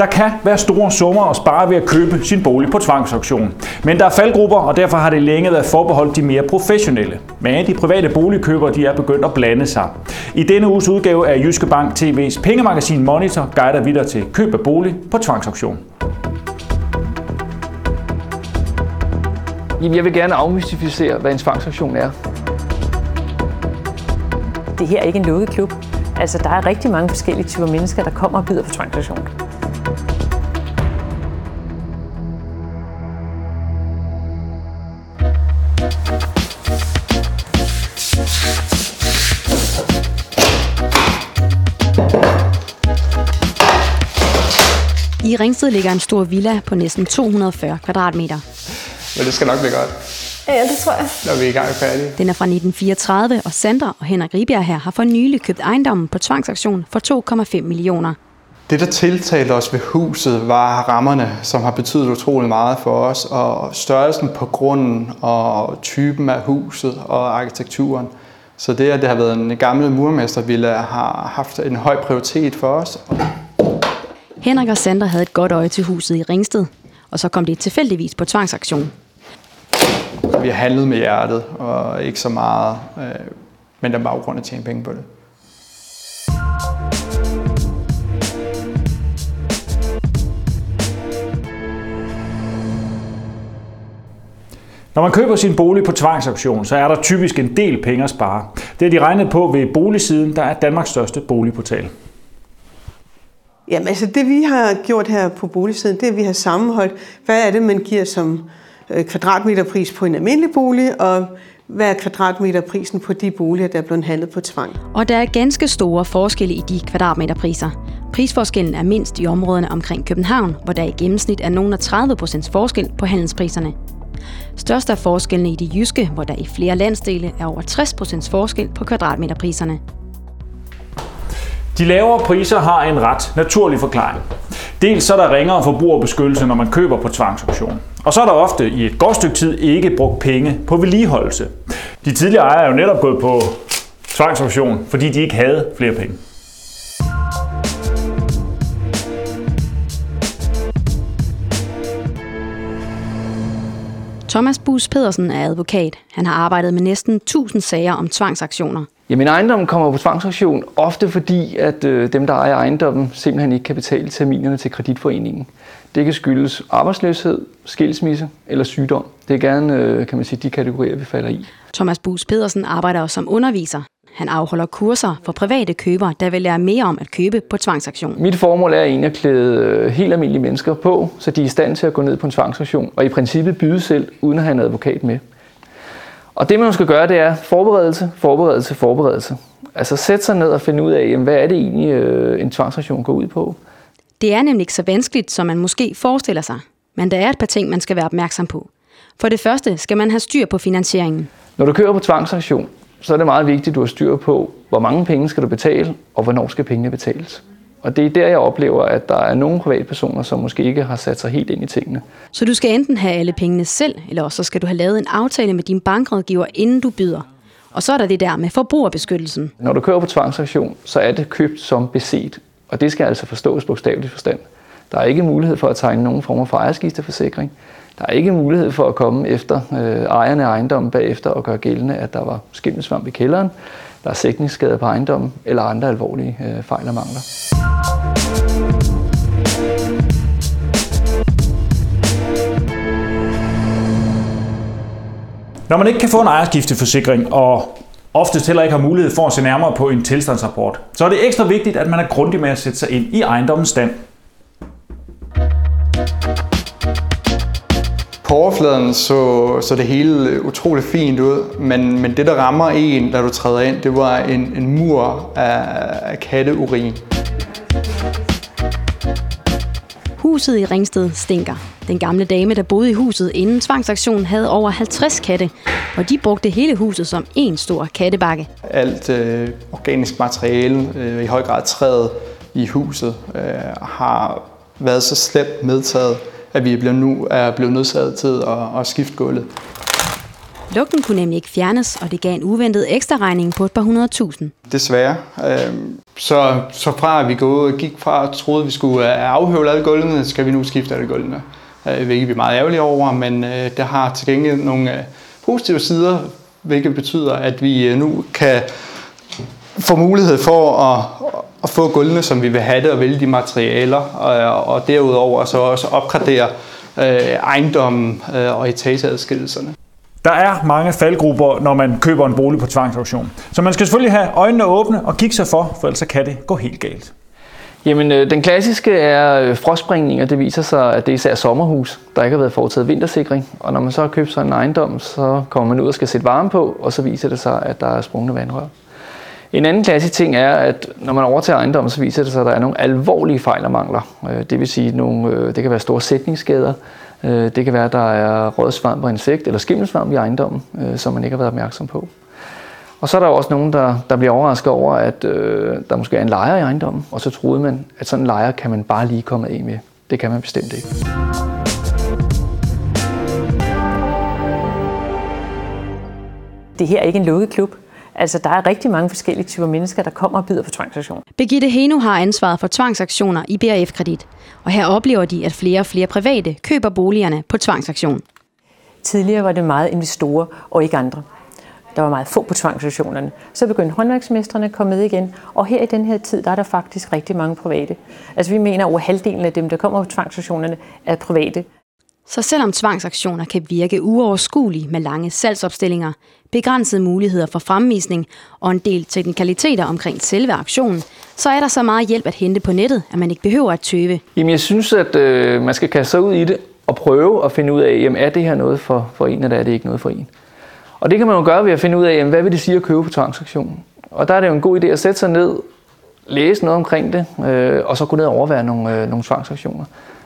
Der kan være store summer at spare ved at købe sin bolig på tvangsauktion. Men der er faldgrupper, og derfor har det længe været forbeholdt de mere professionelle. Men de private boligkøbere de er begyndt at blande sig. I denne uges udgave af Jyske Bank TV's pengemagasin Monitor guider vi dig til køb af bolig på tvangsauktion. Jamen, jeg vil gerne afmystificere, hvad en tvangsauktion er. Det her er ikke en lukket klub. Altså, der er rigtig mange forskellige typer mennesker, der kommer og byder på tvangsauktion. I Ringsted ligger en stor villa på næsten 240 kvadratmeter. Men det skal nok blive godt, Ja, det tror jeg. når vi er i gang færdige. Den er fra 1934, og Sandra og Henrik Ribjerg her har for nylig købt ejendommen på tvangsaktion for 2,5 millioner. Det, der tiltalte os ved huset, var rammerne, som har betydet utrolig meget for os, og størrelsen på grunden, og typen af huset og arkitekturen. Så det, at det har været en gammel murmestervilla, har haft en høj prioritet for os. Henrik og Sandra havde et godt øje til huset i Ringsted, og så kom det tilfældigvis på tvangsaktion. Vi har handlet med hjertet, og ikke så meget, øh, men der er baggrund at tjene penge på det. Når man køber sin bolig på tvangsauktion, så er der typisk en del penge at spare. Det er de regnet på ved Boligsiden, der er Danmarks største boligportal. Jamen altså det vi har gjort her på boligsiden, det er, at vi har sammenholdt, hvad er det, man giver som øh, kvadratmeterpris på en almindelig bolig, og hvad er kvadratmeterprisen på de boliger, der er blevet handlet på tvang. Og der er ganske store forskelle i de kvadratmeterpriser. Prisforskellen er mindst i områderne omkring København, hvor der i gennemsnit er nogen af 30% forskel på handelspriserne. Størst er forskellene i de jyske, hvor der i flere landsdele er over 60% forskel på kvadratmeterpriserne. De lavere priser har en ret naturlig forklaring. Dels så er der ringere forbrugerbeskyttelse, når man køber på tvangsauktion. Og så er der ofte i et godt stykke tid ikke brugt penge på vedligeholdelse. De tidligere ejere er jo netop gået på tvangsauktion, fordi de ikke havde flere penge. Thomas Bus Pedersen er advokat. Han har arbejdet med næsten 1000 sager om tvangsaktioner. Jamen ejendommen kommer på tvangsauktion ofte fordi, at øh, dem, der ejer ejendommen, simpelthen ikke kan betale terminerne til kreditforeningen. Det kan skyldes arbejdsløshed, skilsmisse eller sygdom. Det er gerne, øh, kan man sige, de kategorier, vi falder i. Thomas Bus Pedersen arbejder også som underviser. Han afholder kurser for private købere, der vil lære mere om at købe på tvangsaktion. Mit formål er egentlig at klæde øh, helt almindelige mennesker på, så de er i stand til at gå ned på en tvangsauktion og i princippet byde selv, uden at have en advokat med. Og det, man skal gøre, det er forberedelse, forberedelse, forberedelse. Altså sætte sig ned og finde ud af, jamen, hvad er det egentlig, øh, en tvangsauktion går ud på. Det er nemlig ikke så vanskeligt, som man måske forestiller sig. Men der er et par ting, man skal være opmærksom på. For det første skal man have styr på finansieringen. Når du kører på tvangsauktion, så er det meget vigtigt, at du har styr på, hvor mange penge skal du betale, og hvornår skal pengene betales. Og det er der, jeg oplever, at der er nogle privatpersoner, som måske ikke har sat sig helt ind i tingene. Så du skal enten have alle pengene selv, eller også så skal du have lavet en aftale med din bankrådgiver, inden du byder. Og så er der det der med forbrugerbeskyttelsen. Når du kører på tvangsauktion, så er det købt som beset, og det skal altså forstås bogstaveligt forstand. Der er ikke mulighed for at tegne nogen form for ejerskifteforsikring. Der er ikke mulighed for at komme efter øh, ejerne af ejendommen bagefter og gøre gældende, at der var skimmelsvamp i kælderen, der er sækningsskader på ejendommen eller andre alvorlige øh, fejl og mangler. Når man ikke kan få en ejerskifteforsikring og oftest heller ikke har mulighed for at se nærmere på en tilstandsrapport, så er det ekstra vigtigt, at man er grundig med at sætte sig ind i ejendommens stand. På overfladen så, så det hele utroligt fint ud, men, men det, der rammer en, da du træder ind, det var en, en mur af, af katteurin. Huset i Ringsted stinker. Den gamle dame, der boede i huset inden tvangsaktionen, havde over 50 katte, og de brugte hele huset som en stor kattebakke. Alt øh, organisk materiale, øh, i høj grad træet i huset, øh, har været så slemt medtaget, at vi nu er blevet nødsaget til at, at skifte gulvet. Lugten kunne nemlig ikke fjernes, og det gav en uventet ekstra regning på et par hundrede tusind. Desværre. Øhm, så, så fra at vi gik fra at troede, at vi skulle øh, afhøvle alle gulvene, skal vi nu skifte alle gulvene. Øh, hvilket vi er meget ærgerlige over, men øh, det har til gengæld nogle positive sider, hvilket betyder, at vi nu kan få mulighed for at, at få gulvene, som vi vil have det, og vælge de materialer, og, og derudover så også opgradere øh, ejendommen øh, og etageadskillelserne. Der er mange faldgrupper, når man køber en bolig på tvangsauktion. Så man skal selvfølgelig have øjnene åbne og kigge sig for, for ellers kan det gå helt galt. Jamen, øh, den klassiske er øh, frostspringninger. Det viser sig, at det er især sommerhus, der ikke har været foretaget vintersikring. Og når man så har købt sig en ejendom, så kommer man ud og skal sætte varme på, og så viser det sig, at der er sprungne vandrør. En anden klassisk ting er, at når man overtager ejendommen, så viser det sig, at der er nogle alvorlige fejl og mangler. Øh, det vil sige, nogle, øh, det kan være store sætningsskader, øh, det kan være, at der er rådsvamp og insekt eller skimmelsvamp i ejendommen, som man ikke har været opmærksom på. Og så er der også nogen, der, der bliver overrasket over, at øh, der måske er en lejer i ejendommen, og så troede man, at sådan en lejer kan man bare lige komme af med. Det kan man bestemt ikke. Det her er ikke en lukket klub. Altså, der er rigtig mange forskellige typer mennesker, der kommer og byder på tvangsaktion. Birgitte Heno har ansvaret for tvangsaktioner i BRF Kredit, og her oplever de, at flere og flere private køber boligerne på tvangsaktion. Tidligere var det meget investorer og ikke andre. Der var meget få på tvangsaktionerne. Så begyndte håndværksmestrene at komme med igen, og her i den her tid, der er der faktisk rigtig mange private. Altså vi mener, at over halvdelen af dem, der kommer på tvangsaktionerne, er private. Så selvom tvangsaktioner kan virke uoverskuelige med lange salgsopstillinger, begrænsede muligheder for fremvisning og en del teknikaliteter omkring selve aktionen, så er der så meget hjælp at hente på nettet, at man ikke behøver at tøve. Jamen jeg synes, at øh, man skal kaste sig ud i det og prøve at finde ud af, jamen, er det her noget for, for en, eller er det ikke noget for en. Og det kan man jo gøre ved at finde ud af, jamen, hvad vil det sige at købe på tvangsaktionen. Og der er det jo en god idé at sætte sig ned, læse noget omkring det, øh, og så gå ned og overvære nogle, øh, nogle tvangsaktioner.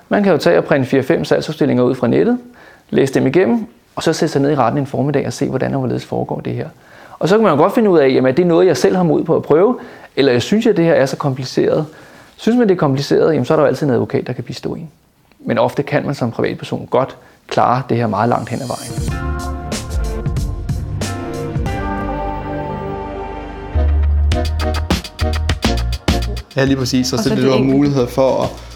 Man kan jo tage og printe 4-5 salgsudstillinger ud fra nettet, læse dem igennem, og så sætte sig ned i retten en formiddag og se, hvordan og hvorledes foregår det her. Og så kan man jo godt finde ud af, jamen, er det noget, jeg selv har mod på at prøve, eller jeg synes, at det her er så kompliceret. Synes man, det er kompliceret, jamen, så er der jo altid en advokat, der kan bistå en. Men ofte kan man som privatperson godt klare det her meget langt hen ad vejen. Ja, lige præcis. Og, og så, så det er mulighed for at,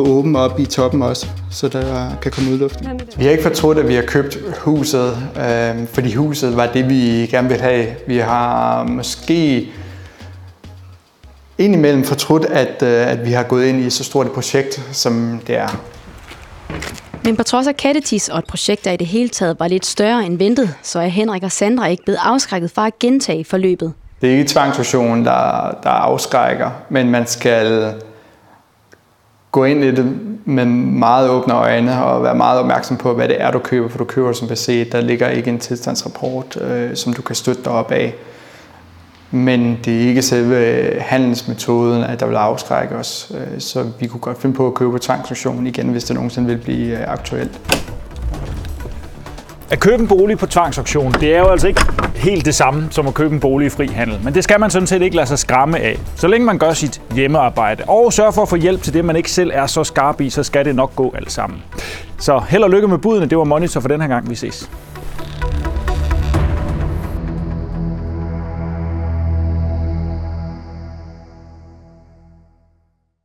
at åbne op i toppen også, så der kan komme udluftning. Vi har ikke fortrudt, at vi har købt huset, øh, fordi huset var det, vi gerne ville have. Vi har måske indimellem fortrudt, at, øh, at vi har gået ind i så stort et projekt, som det er. Men på trods af kattetis og et projekt, der i det hele taget var lidt større end ventet, så er Henrik og Sandra ikke blevet afskrækket fra at gentage forløbet. Det er ikke tvangsfusion, der, der afskrækker, men man skal gå ind i det med meget åbne øjne og være meget opmærksom på, hvad det er, du køber, for du køber som PC. Der ligger ikke en tilstandsrapport, øh, som du kan støtte dig op af. Men det er ikke selve handelsmetoden, at der vil afskrække os. Øh, så vi kunne godt finde på at købe tvangsfusion igen, hvis det nogensinde vil blive øh, aktuelt. At købe en bolig på tvangsauktion, det er jo altså ikke helt det samme som at købe en bolig i frihandel. Men det skal man sådan set ikke lade sig skræmme af. Så længe man gør sit hjemmearbejde og sørger for at få hjælp til det, man ikke selv er så skarp i, så skal det nok gå alt sammen. Så held og lykke med budene. Det var Monitor for den her gang. Vi ses.